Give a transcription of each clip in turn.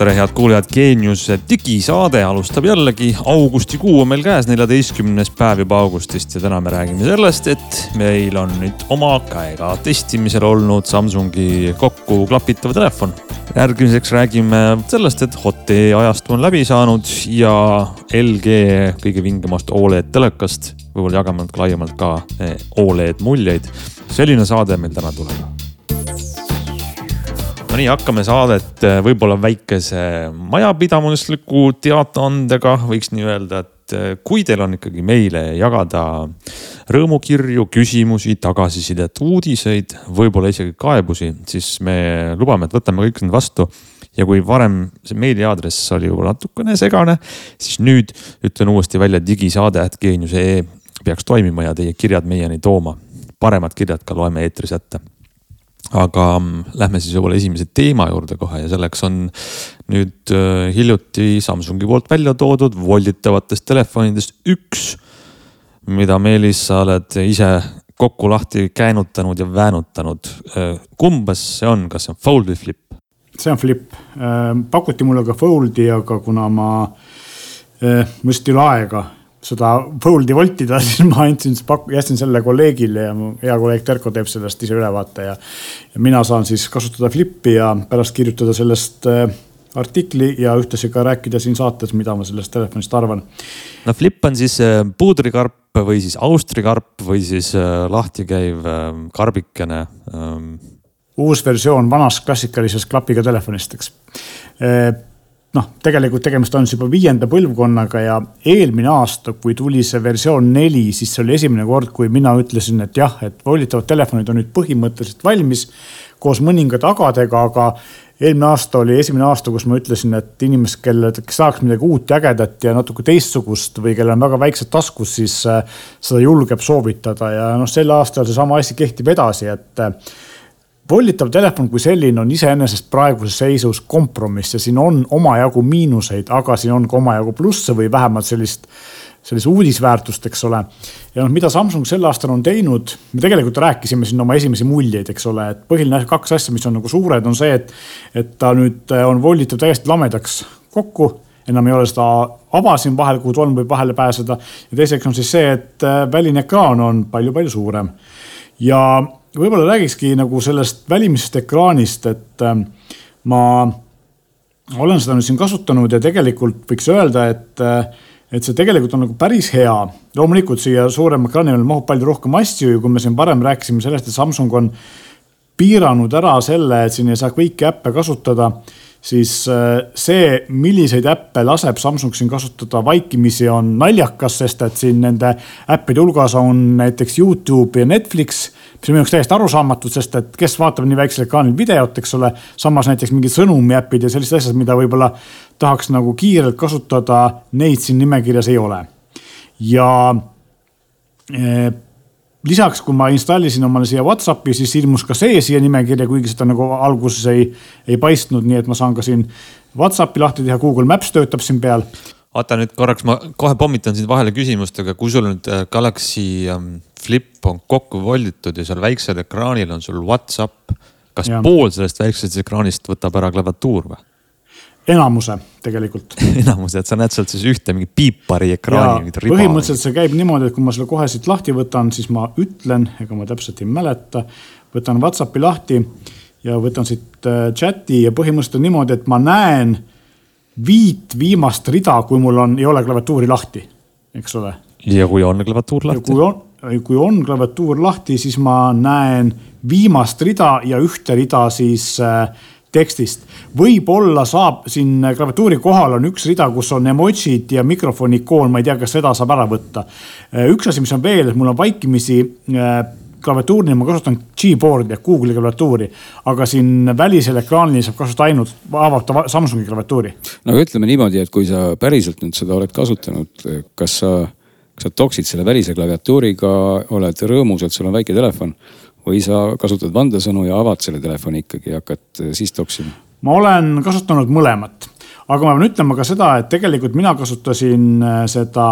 tere, head kuulajad, Geeniuse digisaade alustab jällegi. augustikuu on meil käes, neljateistkümnes päev juba augustist ja täna me räägime sellest, et meil on nüüd oma käega testimisel olnud Samsungi kokku klapitav telefon. järgmiseks räägime sellest, et Hot-E ajastu on läbi saanud ja LG kõige vingemast Oled telekast, võib-olla jagame natuke laiemalt ka eh, Oled muljeid. selline saade meil täna tuleb no nii, hakkame saadet äh, võib-olla väikese majapidamisliku teadaandega, võiks nii öelda, et äh, kui teil on ikkagi meile jagada rõõmukirju, küsimusi, tagasisidet, uudiseid, võib-olla isegi kaebusi, siis me lubame, et võtame kõik need vastu. Ja kui varem see meiliaadress oli juba natukene segane, siis nüüd ütlen uuesti välja digisaade at geenius.ee peaks toimima ja teie kirjad meieni tooma. paremad kirjad ka loeme eetris ette aga mm, lähme siis võib-olla esimese teema juurde kohe ja selleks on nüüd äh, hiljuti Samsungi poolt välja toodud volditavatest telefonidest üks, mida Meelis, sa oled ise kokku lahti käänutanud ja väänutanud. Äh, kumbas see on, kas see on fold või flip? see on flip, äh, pakuti mulle ka fold'i, aga kuna ma, mul just ei ole aega seda fold'i voltida, siis ma andsin, jätsin selle kolleegile ja mu hea kolleeg Terko teeb sellest ise ülevaate ja. ja mina saan siis kasutada Flippi ja pärast kirjutada sellest äh, artikli ja ühtlasi ka rääkida siin saates, mida ma sellest telefonist arvan. no Flip on siis äh, puudrikarp või siis austrikarp või siis äh, lahti käiv karbikene ähm. uus versioon vanast klassikalisest klapiga telefonist, eks noh, tegelikult tegemist on siis juba viienda põlvkonnaga ja eelmine aasta, kui tuli see versioon neli, siis see oli esimene kord, kui mina ütlesin, et jah, et voolitavad telefonid on nüüd põhimõtteliselt valmis koos mõningate agadega, aga eelmine aasta oli esimene aasta, kus ma ütlesin, et inimesed, kellel, kes tahaks midagi uut ja ägedat ja natuke teistsugust või kellel on väga väiksed taskus, siis äh, seda julgeb soovitada. Ja noh, sel aastal seesama asi kehtib edasi, et volditav telefon kui selline on iseenesest praeguses seisus kompromiss ja siin on omajagu miinuseid, aga siin on ka omajagu plusse või vähemalt sellist, sellist uudisväärtust, eks ole. ja noh, mida Samsung sel aastal on teinud, me tegelikult rääkisime siin oma esimesi muljeid, eks ole, et põhiline kaks asja, mis on nagu suured, on see, et, et ta nüüd äh, on volditav täiesti lamedaks kokku enam ei ole seda ava siin vahel, kuhu tolm võib vahele pääseda. ja teiseks on siis see, et äh, väline ekraan on palju-palju suurem ja võib-olla räägikski nagu sellest välimisest ekraanist, et ähm, ma olen seda nüüd siin kasutanud ja tegelikult võiks öelda, et, äh, et see tegelikult on nagu päris hea. loomulikult siia suurema ekraani peale mahub palju rohkem asju ja kui me siin varem rääkisime sellest, et Samsung on piiranud ära selle, et siin ei saa kõiki äppe kasutada siis äh, see, milliseid äppe laseb Samsung siin kasutada vaikimisi, on naljakas, sest et siin nende äppide hulgas on näiteks Youtube ja Netflix mis on minu jaoks täiesti arusaamatud, sest et kes vaatab nii väiksel ekraanil videot, eks ole. samas näiteks mingid sõnumiäpid ja sellised asjad, mida võib-olla tahaks nagu kiirelt kasutada, neid siin nimekirjas ei ole. ja eh, lisaks, kui ma installisin omale siia Whatsappi, siis ilmus ka see siia nimekirja, kuigi seda nagu alguses ei, ei paistnud, nii et ma saan ka siin Whatsappi lahti teha, Google Maps töötab siin peal oota nüüd korraks, ma kohe pommitan sind vahele küsimustega, kui sul nüüd äh, Galaxy ähm, Flip on kokku volditud ja seal väiksel ekraanil on sul Whatsapp. kas ja. pool sellest väiksest ekraanist võtab ära klaviatuur või? enamuse tegelikult enamuse, et sa näed sealt siis ühte mingit piipari ekraani. põhimõtteliselt see käib niimoodi, et kui ma selle kohe siit lahti võtan, siis ma ütlen, ega ma täpselt ei mäleta. võtan Whatsappi lahti ja võtan siit äh, chat'i ja põhimõtteliselt on niimoodi, et ma näen viit viimast rida, kui mul on, ei ole klaviatuuri lahti, eks ole. ja kui on klaviatuur lahti? kui on, kui on klaviatuur lahti, siis ma näen viimast rida ja ühte rida siis äh, tekstist. võib-olla saab siin klaviatuuri kohal on üks rida, kus on emotsid ja mikrofoni ikoon, ma ei tea, kas seda saab ära võtta. Äh, üks asi, mis on veel, et mul on vaikimisi klaviatuurina ma kasutan Gboard'i ehk Google'i klaviatuuri, aga siin välisel ekraanil saab kasutada ainult, avab ta Samsungi klaviatuuri. no ütleme niimoodi, et kui sa päriselt nüüd seda oled kasutanud, kas sa, kas sa toksid selle välise klaviatuuriga, oled rõõmus, et sul on väike telefon või sa kasutad vandesõnu ja avad selle telefoni ikkagi ja hakkad siis toksima? ma olen kasutanud mõlemat, aga ma pean ütlema ka seda, et tegelikult mina kasutasin äh, seda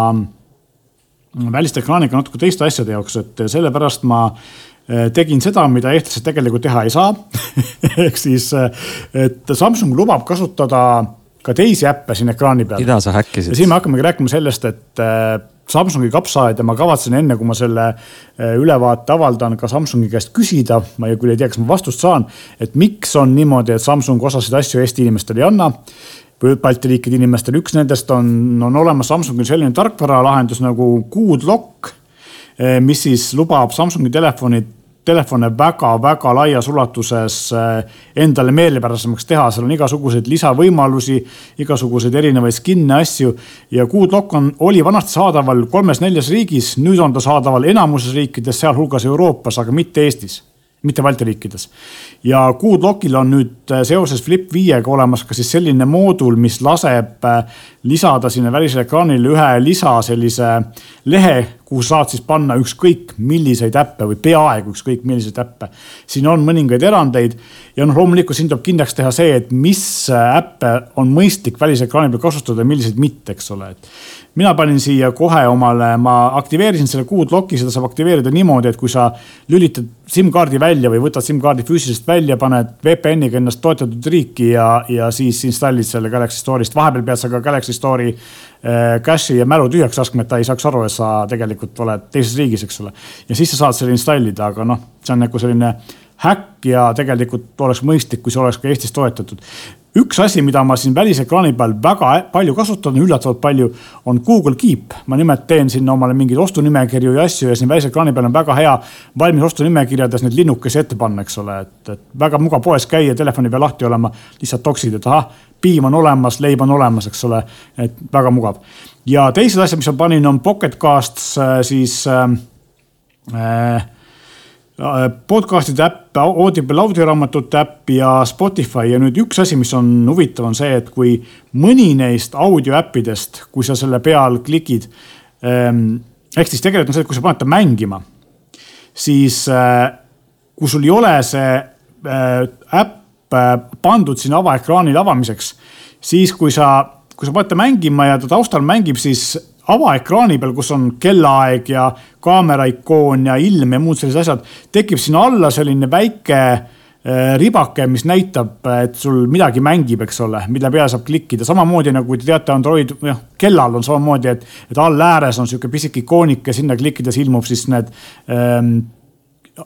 väliste ekraaniga natuke teiste asjade jaoks, et sellepärast ma eh, tegin seda, mida eestlased tegelikult teha ei saa ehk siis, eh, et Samsung lubab kasutada ka teisi äppe siin ekraani peal. mida sa häkkisid? ja siin me hakkamegi rääkima sellest, et Samsungi kapsaaed ja ma kavatsen enne, kui ma selle ülevaate avaldan, ka Samsungi käest küsida, ma küll ei tea, kas ma vastust saan, et miks on niimoodi, et Samsung osasid asju Eesti inimestele ei anna Balti riikide inimestele, üks nendest on, on olemas Samsungil selline tarkvaralahendus nagu Good Lock, äh, mis siis lubab Samsungi telefonid telefone väga-väga laias ulatuses eh, endale meelepärasemaks teha, seal on igasuguseid lisavõimalusi, igasuguseid erinevaid skin'e, asju. ja Qdoc on, oli vanasti saadaval kolmes-neljas riigis, nüüd on ta saadaval enamuses riikides, sealhulgas Euroopas, aga mitte Eestis mitte Balti riikides. ja Qdocil on nüüd eh, seoses Flip viiega olemas ka siis selline moodul, mis laseb eh, lisada sinna välisele ekraanile ühe lisa sellise lehe, kuhu saad siis panna ükskõik milliseid äppe või peaaegu ükskõik milliseid äppe. siin on mõningaid erandeid ja noh, loomulikult siin tuleb kindlaks teha see, et mis äppe on mõistlik välisekraani peal kasutada ja milliseid mitte, eks ole, et mina panin siia kohe omale, ma aktiveerisin selle Qdloki, seda saab aktiveerida niimoodi, et kui sa lülitad SIM-kaardi välja või võtad SIM-kaardi füüsiliselt välja, paned VPN-iga ennast toetatud riiki ja, ja siis installid selle Galaxy Store'ist. vahepeal pead sa ka Galaxy Store'i cache'i ja mälu tühjaks laskma, et ta ei saaks aru, et sa tegelikult oled teises riigis, eks ole. ja siis sa saad selle installida, aga noh, see on nagu selline häkk ja tegelikult oleks mõistlik, kui see oleks ka Eestis toetatud üks asi, mida ma siin välisekraani peal väga palju kasutan, üllatavalt palju, on Google Keep. ma nimelt teen sinna omale mingeid ostunimekirju ja asju ja siin välisekraani peal on väga hea valmis ostunimekirjades need linnukesi ette panna, eks ole, et, et väga mugav poes käia, telefoni peal lahti olema, lihtsalt toksid, et ahah, piim on olemas, leib on olemas, eks ole, et väga mugav. ja teised asjad, mis ma panin, on Pocket Casts, äh, siis äh, äh podcast'ide äpp, Audible audioraamatute äpp ja Spotify ja nüüd üks asi, mis on huvitav, on see, et kui mõni neist audioäppidest, kui sa selle peal klikid ähm,. ehk siis tegelikult on see, et kui sa paned ta mängima, siis äh, kui sul ei ole see äh, äpp pandud sinna avaekraanile avamiseks, siis kui sa, kui sa paned ta mängima ja ta taustal mängib, siis avaekraani peal, kus on kellaaeg ja kaamera ikoon ja ilm ja muud sellised asjad, tekib sinna alla selline väike äh, ribake, mis näitab, et sul midagi mängib, eks ole, mille peale saab klikkida, samamoodi nagu te teate, Android, noh kellal on samamoodi, et, et all ääres on sihuke pisike ikoonike, sinna klikkides ilmub siis need ähm,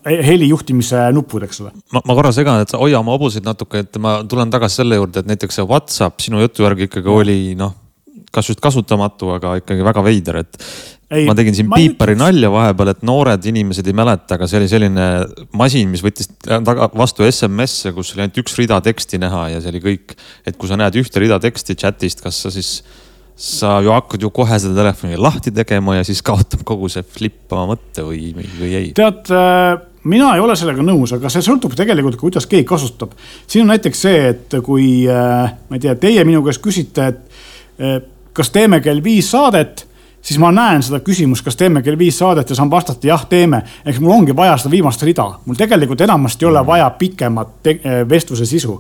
helijuhtimise nupud, eks ole. ma, ma korra segan, et hoia oma hobuseid natuke, et ma tulen tagasi selle juurde, et näiteks see Whatsapp sinu jutu järgi ikkagi oli noh kas just kasutamatu, aga ikkagi väga veider, et ma tegin siin piipari nalja vahepeal, et noored inimesed ei mäleta, aga see oli selline masin, mis võttis taga vastu SMS-e, kus oli ainult üks rida teksti näha ja see oli kõik. et kui sa näed ühte rida teksti chat'ist, kas sa siis, sa ju hakkad ju kohe seda telefoni lahti tegema ja siis kaotab kogu see flip oma mõtte või, või ei? tead äh, mina ei ole sellega nõus, aga see sõltub tegelikult, kuidas keegi kasutab. siin on näiteks see, et kui äh, ma ei tea, teie minu käest küsite, et äh, kas teeme kell viis saadet, siis ma näen seda küsimust, kas teeme kell viis saadet ja saan vastata jah, teeme. eks mul ongi vaja seda viimast rida, mul tegelikult enamasti ei ole vaja pikemat vestluse sisu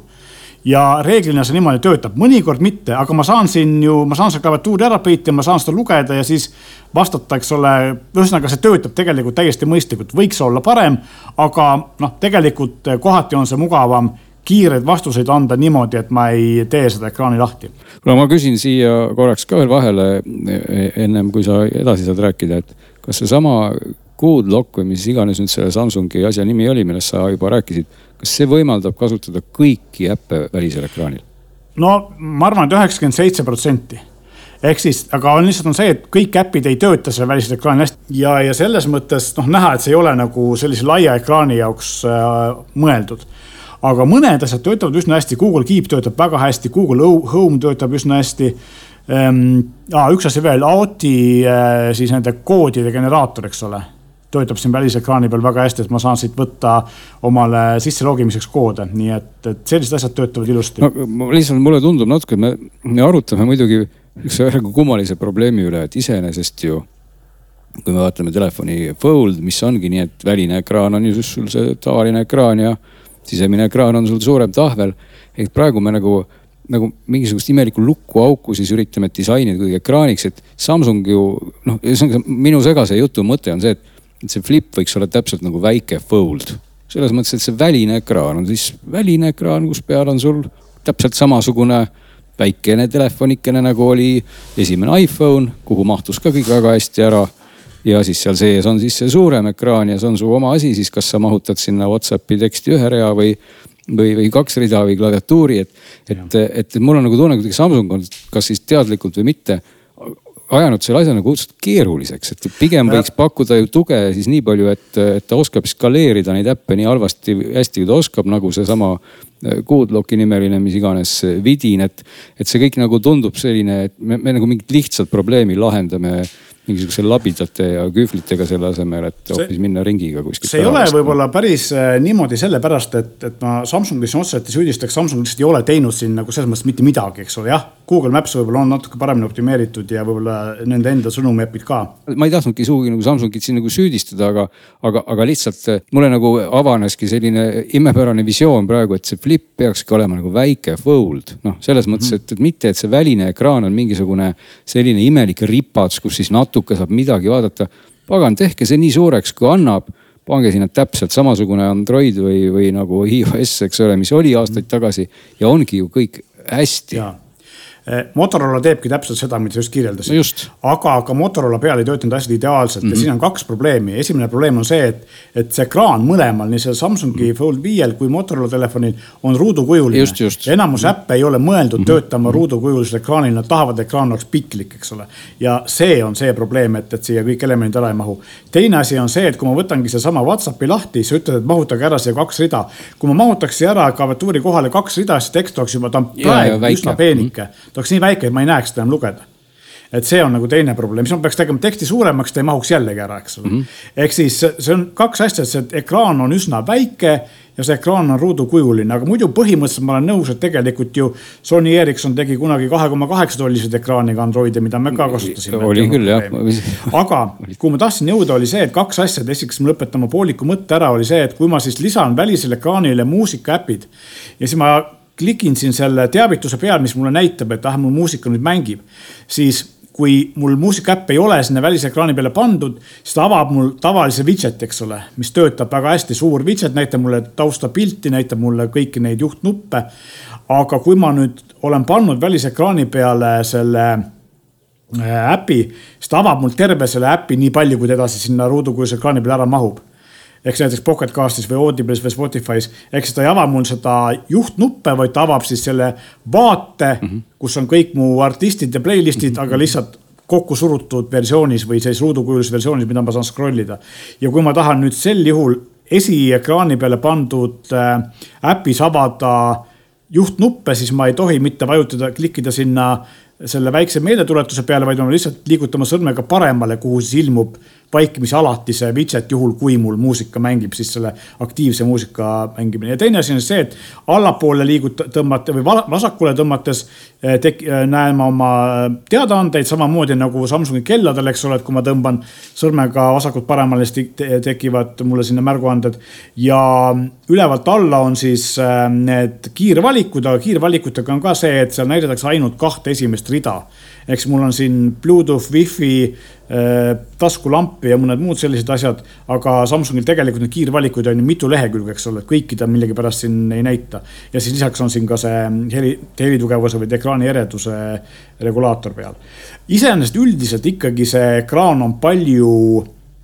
ja reeglina see niimoodi töötab, mõnikord mitte, aga ma saan siin ju, ma saan selle klaviatuuri ära peita, ma saan seda lugeda ja siis vastata, eks ole. ühesõnaga, see töötab tegelikult täiesti mõistlikult, võiks olla parem, aga noh, tegelikult kohati on see mugavam kiireid vastuseid anda niimoodi, et ma ei tee seda ekraani lahti. no ma küsin siia korraks ka veel vahele ennem kui sa edasi saad rääkida, et kas seesama Good Lock või mis iganes nüüd selle Samsungi asja nimi oli, millest sa juba rääkisid, kas see võimaldab kasutada kõiki äppe välisel ekraanil? no ma arvan et, et üheksakümmend seitse protsenti ehk siis, aga on lihtsalt on see, et kõik äpid ei tööta selle välisel ekraanil hästi ja, ja selles mõttes noh, näha, et see ei ole nagu sellise laia ekraani jaoks äh, mõeldud aga mõned asjad töötavad üsna hästi, Google Keep töötab väga hästi, Google Home töötab üsna hästi ähm,. Üks asi veel, Aoti äh, siis nende koodide generaator, eks ole töötab siin välisekraani peal väga hästi, et ma saan siit võtta omale sisse logimiseks koode, nii et, et sellised asjad töötavad ilusti. no lihtsalt mulle tundub natuke, me, me arutame muidugi üks väga kummalise probleemi üle, et iseenesest ju kui me vaatame telefoni fold, mis ongi nii, et väline ekraan on ju sul see tavaline ekraan ja sisemine ekraan on sul suurem tahvel. et praegu me nagu, nagu mingisugust imelikku lukku-auku siis üritame disainida kuidagi ekraaniks, et Samsung ju noh, ühesõnaga minu segase jutu mõte on see, et, et see flip võiks olla täpselt nagu väike fold. selles mõttes, et see väline ekraan on siis väline ekraan, kus peal on sul täpselt samasugune väikene telefonikene, nagu oli esimene iPhone, kuhu mahtus ka kõik väga hästi ära ja siis seal sees on siis see suurem ekraan ja see on su oma asi, siis kas sa mahutad sinna Whatsappi teksti ühe rea või, või, või kaks rida või klaviatuuri, et, et, et, mul on nagu tunne, kuidagi Samsung on kas siis teadlikult või mitte ajanud selle asja nagu õudselt keeruliseks, et pigem võiks pakkuda ju tuge siis nii palju, et, et ta oskab skaleerida neid äppe nii halvasti, hästi kui ta oskab, nagu seesama Goodlocki nimeline, mis iganes vidin, et, et see kõik nagu tundub selline, et me, me nagu mingit lihtsat probleemi lahendame mingisuguse labidate ja kühvlitega selle asemel, et hoopis minna ringiga kuskilt. see ei ole võib-olla päris äh, niimoodi sellepärast, et, et ma Samsungi siin otseselt ei süüdistaks, Samsung lihtsalt ei ole teinud siin nagu selles mõttes mitte midagi, eks ole, jah. Google Maps võib-olla on natuke paremini optimeeritud ja võib-olla nende enda sõnumiäpid ka. ma ei tahtnudki sugugi nagu Samsungit siin nagu süüdistada, aga, aga, aga lihtsalt äh, mulle nagu avaneski selline imepärane visioon praegu, et see flip peakski olema nagu väike fold. noh, selles mõttes, mhm. et, et mitte, et see väline ekraan on mingisugune selline imelik ripats, kus siis natuke saab midagi vaadata. pagan, tehke see nii suureks, kui annab pange sinna täpselt samasugune Android või, või nagu iOS, eks ole, mis oli aastaid tagasi ja ongi ju kõik hästi. Eh, Motorola teebki täpselt seda, mida sa just kirjeldasid no. aga ka Motorola peal ei töötanud asjad ideaalselt mm -hmm. ja mhm. siin on kaks probleemi. esimene probleem on see, et, et see ekraan mõlemal, nii sellel Samsungi mm -hmm. Fold viiel kui Motorola telefonil on ruudukujuline. enamus äppe ei ole mõeldud mm -hmm. töötama ruudukujulisel ekraanil, nad tahavad, et ekraan oleks piklik, eks ole. ja see on see probleem, et, et siia kõik elemendid ära ei mahu. teine asi on see, et kui ma võtangi sedasama Whatsappi lahti, sa ütled, et mahutage ära siia kaks rida. kui ma mahutaks siia ära klaviatuuri kohale kaks rida, siis tekst oleks juba, ta on praegu üsna peenike mm. -hmm ta oleks nii väike, et ma ei näeks seda enam lugeda. Et see on nagu teine probleem, siis ma peaks tegema teksti suuremaks, ta ei mahuks jällegi ära, eks ole. Mm -hmm.. ehk siis see on kaks asja, see ekraan on üsna väike ja see ekraan on ruudukujuline, aga muidu põhimõtteliselt ma olen nõus, et tegelikult ju Sony Ericsson tegi kunagi kahe koma kaheksa tollised ekraaniga Androide, mida me ka kasutasime. oli küll jah. aga kuhu ma tahtsin jõuda, oli see, et kaks asja, esiteks ma lõpetan oma pooliku mõtte ära, oli see, et kui ma siis lisan välisele ekraanile muusikaäpid ja siis ma klikin siin selle teavituse peal, mis mulle näitab, et ah, mul muusika nüüd mängib, siis kui mul muusikaäpp ei ole sinna välisekraani peale pandud, siis ta avab mul tavalise widget'i, eks ole, mis töötab väga hästi, suur widget, näitab mulle taustapilti, näitab mulle kõiki neid juhtnuppe. aga kui ma nüüd olen pannud välisekraani peale selle äh, äpi, siis ta avab mul terve selle äpi nii palju, kui ta edasi sinna ruudukujuse ekraani peale ära mahub ehk näiteks Pocket Castis või Audible'is või Spotify's. ehk siis ta ei ava mul seda juhtnuppe, vaid ta avab siis selle vaate mm, -hmm. kus on kõik mu artistid ja playlist'id mm, -hmm. aga lihtsalt kokku surutud versioonis või sellises ruudukujulises versioonis, mida ma saan scroll ida. ja kui ma tahan nüüd sel juhul esiekraani peale pandud äh, äpis avada juhtnuppe, siis ma ei tohi mitte vajutada, klikkida sinna selle väikse meeldetuletuse peale, vaid ma lihtsalt liigutama sõrmega paremale, kuhu siis ilmub vaikimisalati see widget, juhul kui mul muusika mängib, siis selle aktiivse muusika mängimine. ja teine asi on see, et allapoole liiguta-, tõmmata või vasakule tõmmates eh, tek-, eh, näen ma oma teadaandeid samamoodi nagu Samsungi kelladel, eks ole, et kui ma tõmban sõrmega vasakult paremale, siis tekivad mulle sinna märguanded. ja ülevalt alla on siis eh, need kiirvalikud, aga kiirvalikutega on ka see, et seal näidatakse ainult kahte esimest rida eks mul on siin Bluetooth, wifi, äh, taskulamp ja mõned muud sellised asjad. aga Samsungil tegelikult neid kiirvalikuid on ju mitu lehekülge, eks ole, kõiki ta millegipärast siin ei näita. ja siis lisaks on siin ka see heli, helitugevuse või ekraani ereduse regulaator peal. iseenesest üldiselt ikkagi see ekraan on palju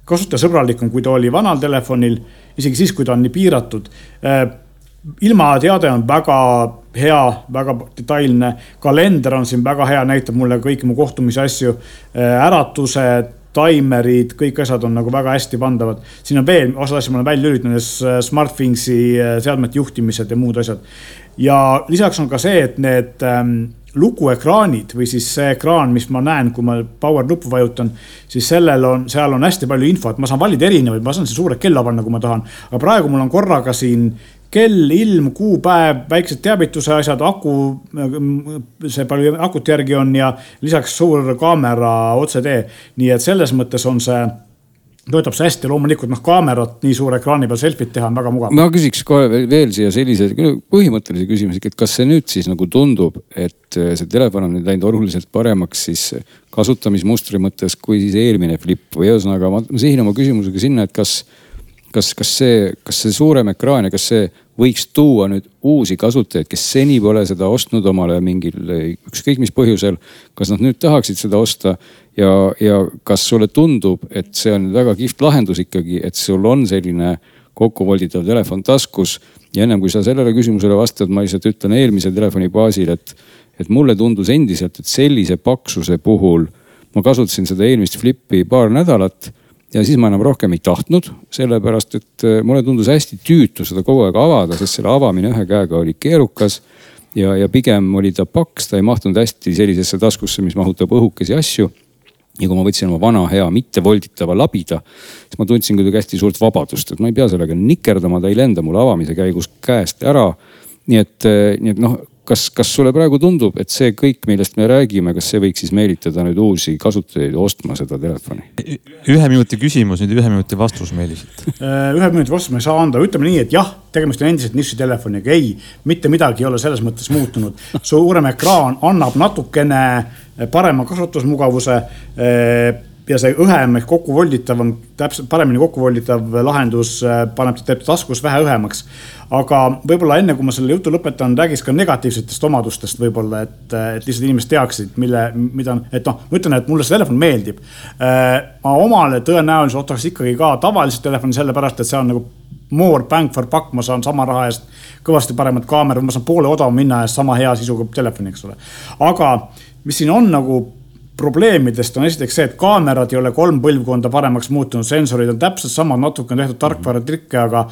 kasutajasõbralikum, kui ta oli vanal telefonil, isegi siis, kui ta on nii piiratud äh, ilmateade on väga hea, väga detailne, kalender on siin väga hea, näitab mulle kõiki mu kohtumise asju, äh, äratused, taimerid, kõik asjad on nagu väga hästi pandavad. siin on veel, osad asjad ma olen välja lülitanud, SmartThingsi äh, seadmete juhtimised ja muud asjad. ja lisaks on ka see, et need ähm, lukuekraanid või siis see ekraan, mis ma näen, kui ma power nuppu vajutan, siis sellel on, seal on hästi palju infot, ma saan valida erinevaid, ma saan siin suure kella panna, kui ma tahan. aga praegu mul on korraga siin kell, ilm, kuupäev, väiksed teavituse asjad, aku, see palju akut järgi on ja lisaks suur kaamera otsetee. nii et selles mõttes on see töötab see hästi, loomulikult noh, kaamerat nii suure ekraani peal selfit teha on väga mugav. ma küsiks kohe veel siia sellise põhimõttelise küsimuse, et kas see nüüd siis nagu tundub, et see telefon on nüüd läinud oluliselt paremaks siis kasutamismustri mõttes, kui siis eelmine flip või ühesõnaga ma sihin oma küsimusega sinna, et kas kas, kas see, kas see suurem ekraan ja kas see võiks tuua nüüd uusi kasutajaid, kes seni pole seda ostnud omale mingil ükskõik mis põhjusel. kas nad nüüd tahaksid seda osta ja, ja kas sulle tundub, et see on väga kihvt lahendus ikkagi, et sul on selline kokkuvolditav telefon taskus. ja ennem kui sa sellele küsimusele vastad, ma lihtsalt ütlen eelmise telefoni baasil, et, et mulle tundus endiselt, et sellise paksuse puhul ma kasutasin seda eelmist Flipi paar nädalat ja siis ma enam rohkem ei tahtnud, sellepärast et äh, mulle tundus hästi tüütu seda kogu aeg avada, sest selle avamine ühe käega oli keerukas. ja, ja pigem oli ta paks, ta ei mahtunud hästi sellisesse taskusse, mis mahutab õhukesi asju. ja kui ma võtsin oma vana hea mittevolditava labida, siis ma tundsin kuidagi hästi suurt vabadust, et ma ei pea sellega nikerdama, ta ei lenda mul avamise käigus käest ära. nii et, äh, nii et noh, kas, kas sulle praegu tundub, et see kõik, millest me räägime, kas see võiks siis meelitada nüüd uusi kasutajaid ostma seda telefoni? ühe minuti küsimus, nüüd ühe minuti vastus, Meelis. Äh, ühe minuti vastust ma ei saa anda, ütleme nii, et jah, tegemist on endiselt nišitelefoniga, ei, mitte midagi ei ole selles mõttes muutunud. suurem ekraan annab natukene parema kasutusmugavuse äh, ja see õhem ehk kokkuvolditav on täpselt paremini kokkuvolditav lahendus, äh, paneb, teeb taskus vähe õhemaks. aga võib-olla enne, kui ma selle jutu lõpetan, räägiks ka negatiivsetest omadustest võib-olla, et, et lihtsalt inimesed teaksid, mille, mida, et noh, ma ütlen, et mulle see telefon meeldib. Äh, ma omale tõenäoliselt ostaks ikkagi ka tavalist telefoni, sellepärast et see on nagu more bang for buck, ma saan sama raha eest kõvasti paremat kaamerat, ma saan poole odavama hinna eest sama hea sisuga telefoni, eks ole. aga mis siin on nagu probleemidest on esiteks see, et kaamerad ei ole kolm põlvkonda paremaks muutunud, sensorid on täpselt samad, natuke on tehtud tarkvaratrikke, aga,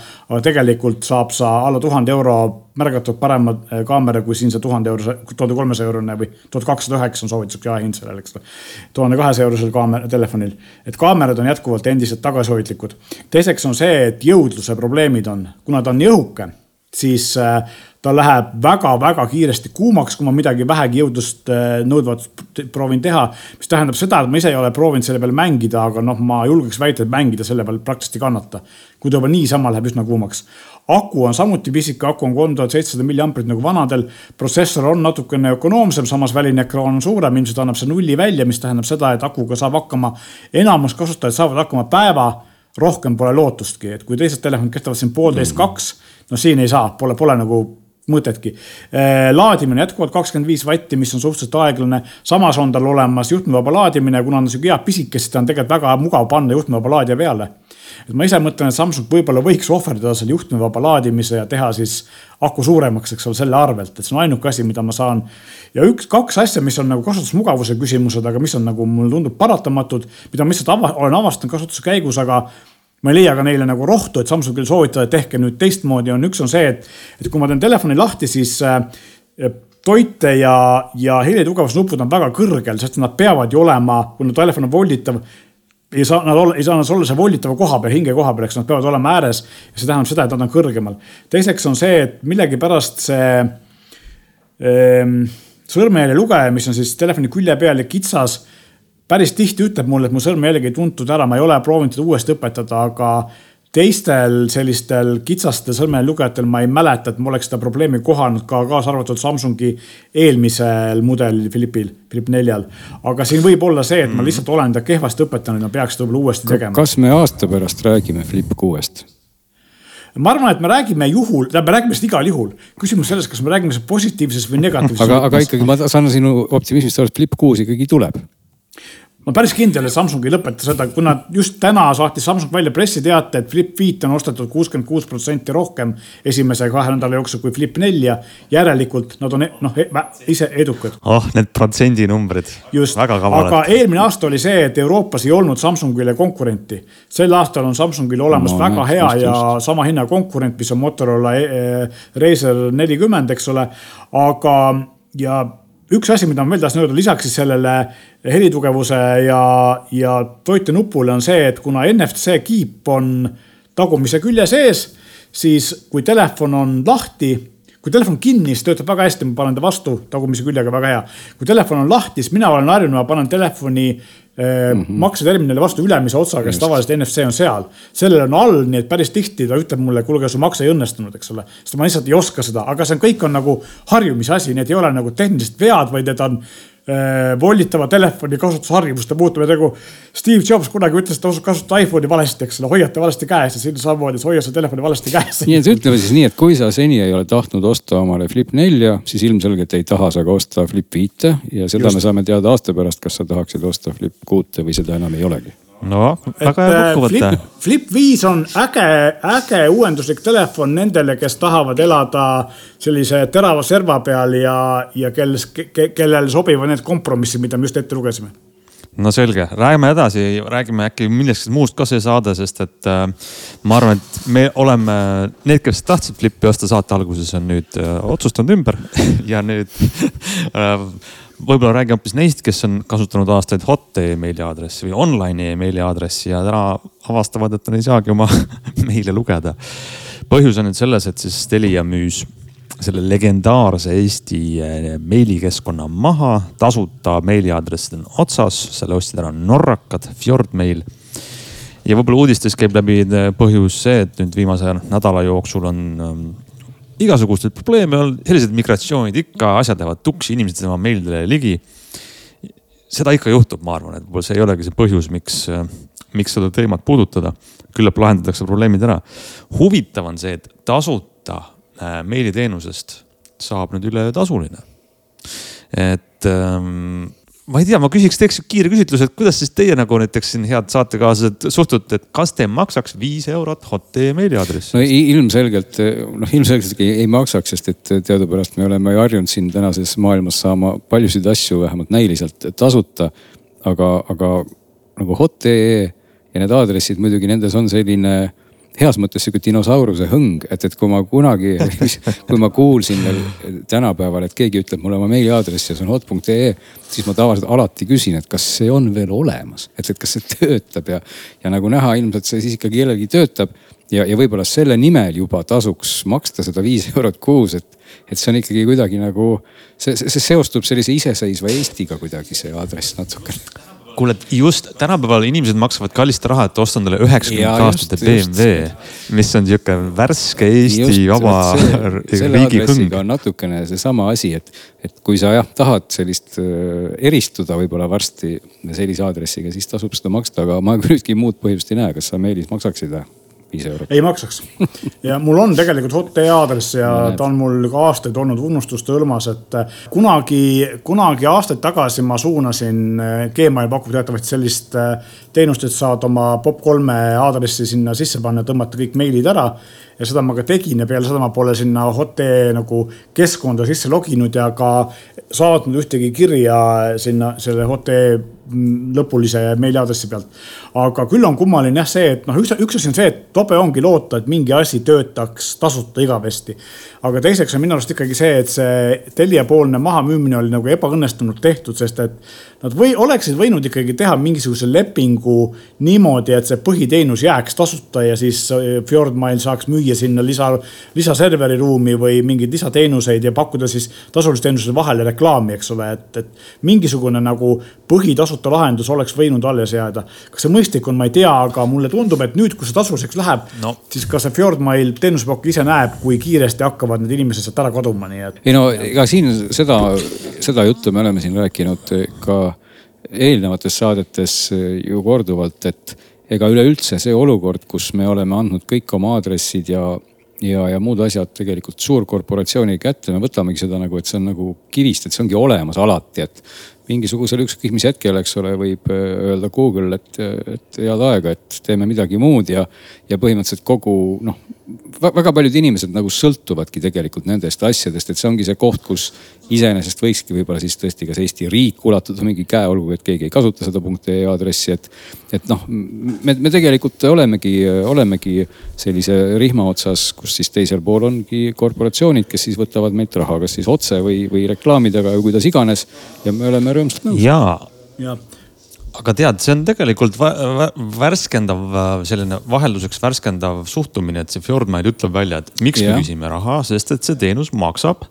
tegelikult saab sa alla tuhande euro märgatavalt parema eh, kaamera kui siin see tuhande eurose, tuhande kolmesaja eurone või tuhat kakssada üheksa on soovituslik jaehind sellel, eks ole. tuhande kahesaja eurosel kaamera, telefonil, et kaamerad on jätkuvalt endiselt tagasihoidlikud. teiseks on see, et jõudluse probleemid on, kuna ta on nii õhuke, siis äh, ta läheb väga-väga kiiresti kuumaks, kui ma midagi vähegi jõudlust äh, nõudvat proovin teha. mis tähendab seda, et ma ise ei ole proovinud selle peal mängida, aga noh, ma julgeks väita, et mängida selle peal praktiliselt ei kannata. kui ta juba niisama läheb üsna kuumaks. aku on samuti pisike, aku on kolm tuhat seitsesada milliamprit nagu vanadel. protsessor on natukene ökonoomsem, samas väline ekraan on suurem, ilmselt annab see nulli välja, mis tähendab seda, et akuga saab hakkama, enamus kasutajad saavad hakkama päeva rohkem pole lootustki, et kui teised telefonid kestavad siin poolteist, kaks, no siin ei saa, pole, pole nagu mõtetki. Äh, laadimine jätkuvalt kakskümmend viis vatti, mis on suhteliselt aeglane. samas on tal olemas juhtmevaba laadimine, kuna on sihuke hea pisike, siis ta on tegelikult väga mugav panna juhtmevaba laadija peale. et ma ise mõtlen, et Samsung võib-olla võiks ohverdada selle juhtmevaba laadimise ja teha siis aku suuremaks, eks ole, selle arvelt, et see on ainuke asi, mida ma saan. ja üks, kaks asja, mis on nagu kasutusmugavuse küsimused, aga mis on nagu mulle tundub paratamatud, mida ma lihtsalt ava, olen avastanud kasutuse käigus, aga ma ei leia ka neile nagu rohtu, et Samsungil soovitada, et tehke nüüd teistmoodi, on üks on see, et, et kui ma teen telefoni lahti, siis äh, toite ja, ja helitugevusnupud on väga kõrgel, sest nad peavad ju olema, kuna telefon on volditav, ei saa nad olla, ei saa nad olla seal volditava koha peal, hinge koha peal, eks nad peavad olema ääres. see tähendab seda, et nad on kõrgemal. teiseks on see, et millegipärast see ähm, sõrmejälje lugeja, mis on siis telefoni külje peal ja kitsas päris tihti ütleb mulle, et mu sõrmejälgi ei tuntud ära, ma ei ole proovinud teda uuesti õpetada, aga teistel sellistel kitsastel sõrmelugejatel ma ei mäleta, et ma oleks seda probleemi kohanud ka kaasa arvatud Samsungi eelmisel mudelil Philipil, Philip neljal. aga siin võib olla see, et ma mhm. lihtsalt olen ta kehvasti õpetanud ja peaks seda võib-olla uuesti tegema. kas me aasta pärast räägime Flip kuuest? ma arvan, et me räägime juhul, tähendab, me räägime sellest igal juhul. küsimus selles, kas me räägime sellest positiivses või negatiivses. aga, aga ikkagi ma saan sinu optimismist aru, et Flip kuus ikkagi tuleb ma päris kindel, et Samsung ei lõpeta seda, kuna just täna saatis Samsung välja pressiteate, et Flip viit on ostetud kuuskümmend kuus protsenti rohkem esimese kahe nädala jooksul kui Flip nelja. järelikult nad on noh e ise edukad. oh, need protsendinumbrid. just, aga eelmine aasta oli see, et Euroopas ei olnud Samsungile konkurenti. sel aastal on Samsungil olemas no, väga hea just, ja just. sama hinna konkurent, mis on Motorola e e Razer nelikümmend, eks ole, aga ja üks asi, mida ma veel tahtsin öelda, lisaks siis sellele helitugevuse ja, ja toitenupule on see, et kuna NFC kiip on tagumise külje sees, siis kui telefon on lahti, kui telefon kinni, siis töötab väga hästi, ma panen ta vastu tagumise küljega, väga hea. kui telefon on lahti, siis mina olen harjunud, ma panen telefoni mm -hmm. makseterminali vastu ülemise otsaga, sest tavaliselt NFC on seal. sellel on all, nii et päris tihti ta ütleb mulle, kuulge, su makse ei õnnestunud, eks ole. sest ma lihtsalt ei oska seda, aga see on, kõik on nagu harjumise asi, need ei ole nagu tehnilised vead, vaid need on voolitava telefoni kasutusharjumuste muutumine, nagu Steve Jobs kunagi ütles, et ta kasutab iPhone'i valesti, eks ole, hoiate valesti käes ja siin samamoodi, hoia seda telefoni valesti käes. nii et ütleme siis nii, et kui sa seni ei ole tahtnud osta omale Flip nelja, siis ilmselgelt ei taha sa ka osta Flip viite ja seda Just. me saame teada aasta pärast, kas sa tahaksid osta Flip kuute või seda enam ei olegi no väga hea äh, kokkuvõte. Flip viis on äge, äge uuenduslik telefon nendele, kes tahavad elada sellise terava serva peal ja, ja kel, ke, kellele sobivad need kompromissid, mida me just ette lugesime. No selge, räägime edasi, räägime äkki millestki muust ka see saade, sest et äh, ma arvan, et me oleme, need, kes tahtsid Flipi osta saate alguses, on nüüd äh, otsustanud ümber. Ja nüüd äh, võib-olla räägi hoopis neist, kes on kasutanud aastaid hot emaili aadressi või online emaili aadressi ja täna avastavad, et nad ei saagi oma meile lugeda. põhjus on nüüd selles, et siis Telia müüs selle legendaarse Eesti eh, meilikeskkonna maha, tasuta meiliaadressid on otsas, selle ostsid ära norrakad, Fjordmail. ja võib-olla uudistes käib läbi eh, põhjus see, et nüüd viimase nädala jooksul on ehm, igasuguseid probleeme olnud, sellised migratsioonid ikka, asjad lähevad tuksi, inimesed saavad meilidele ligi. seda ikka juhtub, ma arvan, et võib-olla see ei olegi see põhjus, miks, miks seda teemat puudutada. küllap lahendatakse probleemid ära. huvitav on see, et tasuta äh, meiliteenusest saab nüüd üle tasuline. et ähm, ma ei tea, ma küsiks, teeks kiire küsitluse, et kuidas siis teie nagu näiteks siin head saatekaaslased suhtute, et kas te maksaks viis eurot hot.ee meiliaadressi? no ilmselgelt, noh ilmselgelt ei, ei maksaks, sest et teadupärast me oleme ju harjunud siin tänases maailmas saama paljusid asju vähemalt näiliselt tasuta. aga, aga nagu hot.ee ja need aadressid muidugi nendes on selline heas mõttes sihuke dinosauruse hõng, et, et kui ma kunagi, kui ma kuulsin veel tänapäeval, et keegi ütleb mulle oma meiliaadressi ja see on hot.ee, siis ma tavaliselt alati küsin, et kas see on veel olemas, et, et kas see töötab ja, ja nagu näha, ilmselt see siis ikkagi kellelgi töötab ja, ja võib-olla selle nimel juba tasuks maksta seda viis eurot kuus, et, et see on ikkagi kuidagi nagu, see, see seostub sellise iseseisva Eestiga kuidagi see aadress natukene kuule, just tänapäeval inimesed maksavad kallist raha, et osta endale üheksakümnendate aastate BMW, mis on sihuke värske Eesti just, vaba riigi hõng. natukene seesama asi, et, et kui sa jah tahad sellist äh, eristuda võib-olla varsti sellise aadressiga, siis tasub seda maksta, aga ma küll ühtki muud põhjust ei näe, kas sa Meelis maksaksid või? Viis eurot. ei maksaks ja mul on tegelikult hot.ee aadress ja ta on mul ka aastaid olnud unustuste hõlmas, et äh, kunagi, kunagi aastaid tagasi ma suunasin, äh, Gmail pakub teatavasti sellist äh, teenust, et saad oma POP3 aadressi sinna sisse panna, tõmmata kõik meilid ära ja seda ma ka tegin ja peale seda ma pole sinna hot.ee nagu keskkonda sisse loginud ja ka saatnud ühtegi kirja sinna selle hot.ee lõpulise meiliaadressi pealt. aga küll on kummaline jah see, et noh, üks, üks asi on see, et tobe ongi loota, et mingi asi töötaks tasuta igavesti. aga teiseks on minu arust ikkagi see, et see Telia poolne mahamüümine oli nagu ebaõnnestunult tehtud, sest et nad või oleksid võinud ikkagi teha mingisuguse lepingu niimoodi, et see põhiteenus jääks tasuta ja siis äh, Fjordmail saaks müüa sinna lisa, lisaserveri ruumi või mingeid lisateenuseid ja pakkuda siis tasuliste teenuste vahele reklaami, eks ole, et, et mingisugune nagu põhitasuta lahendus oleks võinud alles jääda. kas see mõistlik on, ma ei tea, aga mulle tundub, et nüüd, kui see tasuliseks läheb no., siis ka see Fjordmail teenusepakkuja ise näeb, kui kiiresti hakkavad need inimesed sealt ära kaduma, nii et. ei no ega siin seda, seda juttu me oleme siin rääkinud ka eelnevates saadetes ju korduvalt, et ega üleüldse see olukord, kus me oleme andnud kõik oma aadressid ja, ja, ja muud asjad tegelikult suurkorporatsiooni kätte, me võtamegi seda nagu, et see on nagu kivist, et see ongi olemas alati, et mingisugusel ükskõik mis hetkel, eks ole, võib äh, öelda Google, et, et head aega, et teeme midagi muud ja, ja põhimõtteliselt kogu noh, väga paljud inimesed nagu sõltuvadki tegelikult nendest asjadest, et see ongi see koht, kus iseenesest võikski võib-olla siis tõesti kas Eesti riik ulatada mingi käe, olgugi et keegi ei kasuta seda .ee aadressi, et. et noh, me, me tegelikult olemegi, olemegi sellise rihma otsas, kus siis teisel pool ongi korporatsioonid, kes siis võtavad meilt raha, kas siis otse või, või reklaamidega või kuidas iganes. ja me oleme rõõmsalt nõus. ja, ja aga tead, see on tegelikult värskendav, selline vahelduseks värskendav suhtumine, et see Fjordmail ütleb välja, et miks ja. me küsime raha, sest et see teenus maksab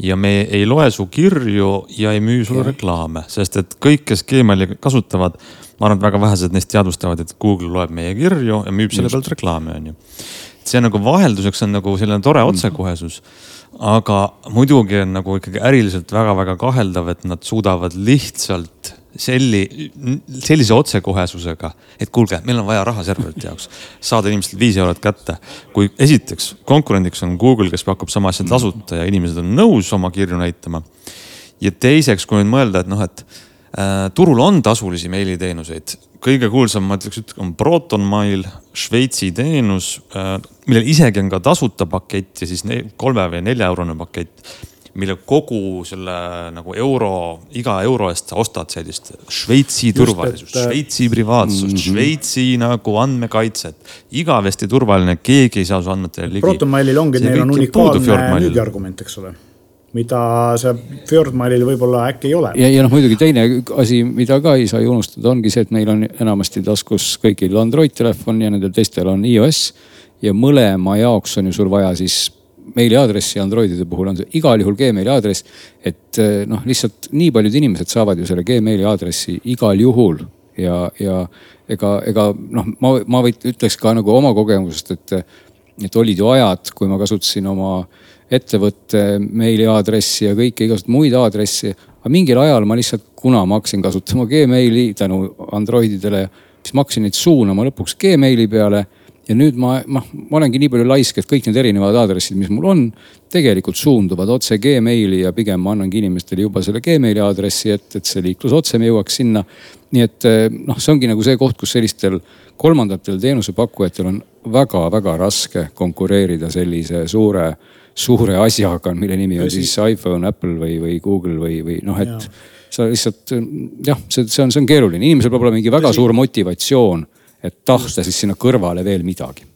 ja me ei loe su kirju ja ei müü sulle reklaame, sest et kõik, kes Gmaili kasutavad, ma arvan, et väga vähesed neist teadvustavad, et Google loeb meie kirju ja müüb selle pealt reklaami, onju. see nagu vahelduseks on nagu selline tore otsekohesus. aga muidugi on nagu ikkagi äriliselt väga-väga kaheldav, et nad suudavad lihtsalt selli, sellise otsekohesusega, et kuulge, meil on vaja raha serverite jaoks, saada inimestelt viis eurot kätte. kui esiteks konkurendiks on Google, kes pakub sama asja tasuta ja inimesed on nõus oma kirju näitama. ja teiseks, kui nüüd mõelda, et noh, et äh, turul on tasulisi meiliteenuseid kõige kuulsam, ma ütleks, on ProtonMail, Šveitsi teenus, äh, millel isegi on ka tasuta pakett ja siis kolme või nelja eurone pakett mille kogu selle nagu euro, iga euro eest sa ostad sellist Šveitsi turvalisust, äh, Šveitsi privaatsust mm, -hmm. Šveitsi nagu andmekaitset. igavesti turvaline, keegi ei saa su andmetele ligi. Protonmailil ongi, neil on unikaalne müügiargument, eks ole mida see Fjordmailil võib-olla äkki ei ole. ja, ja noh, muidugi teine asi, mida ka ei saa ju unustada, ongi see, et meil on enamasti taskus kõigil Android telefon ja nendel teistel on iOS. ja mõlema jaoks on ju sul vaja siis meiliaadressi Androidide puhul on see igal juhul Gmaili aadress. et eh, noh, lihtsalt nii paljud inimesed saavad ju selle Gmaili aadressi igal juhul ja, ja ega, ega noh, ma, ma võit, ütleks ka nagu oma kogemusest, et, et olid ju ajad, kui ma kasutasin oma ettevõtte meiliaadressi ja kõiki igasuguseid muid aadressi. aga mingil ajal ma lihtsalt, kuna ma hakkasin kasutama Gmaili tänu Androididele, siis ma hakkasin neid suunama lõpuks Gmaili peale ja nüüd ma, noh, ma olengi nii palju laisk, et kõik need erinevad aadressid, mis mul on, tegelikult suunduvad otse Gmaili ja pigem ma annangi inimestele juba selle Gmaili aadressi, et, et see liiklus otsem jõuaks sinna. nii et noh, see ongi nagu see koht, kus sellistel kolmandatel teenusepakkujatel on väga-väga raske konkureerida sellise suure suure asjaga, mille nimi on siis iPhone, Apple või, või Google või, või noh, et ja. sa lihtsalt jah, see, see on, see on keeruline, inimesel peab olema mingi väga suur motivatsioon, et tahta siis sinna kõrvale veel midagi.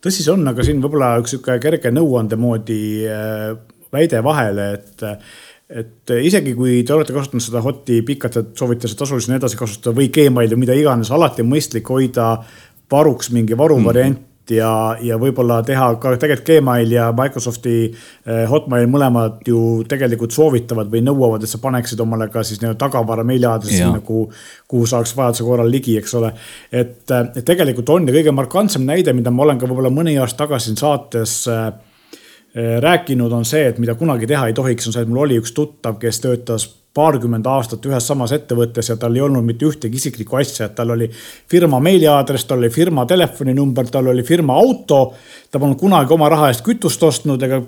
tõsi see on, aga siin võib-olla üks sihuke kerge nõuande moodi äh, väide vahele, et et isegi kui te olete kasutanud seda hot'i pikalt, et soovite seda tasulisena edasi kasutada või Gmaili või mida iganes, alati on mõistlik hoida varuks mingi varuvariant mm ja, ja võib-olla teha ka tegelikult Gmail ja Microsofti eh, Hotmail mõlemad ju tegelikult soovitavad või nõuavad, et sa paneksid omale ka siis nii-öelda tagavara meiliaadressi nagu, kuhu saaks vajaduse korral ligi, eks ole. et, et tegelikult on ja kõige markantsem näide, mida ma olen ka võib-olla mõni aasta tagasi siin saates äh, rääkinud, on see, et mida kunagi teha ei tohiks, on see, et mul oli üks tuttav, kes töötas paarkümmend aastat ühes samas ettevõttes ja tal ei olnud mitte ühtegi isiklikku asja, et tal oli firma meiliaadress, tal oli firma telefoninumber, tal oli firma auto. ta polnud kunagi oma raha eest kütust ostnud ega,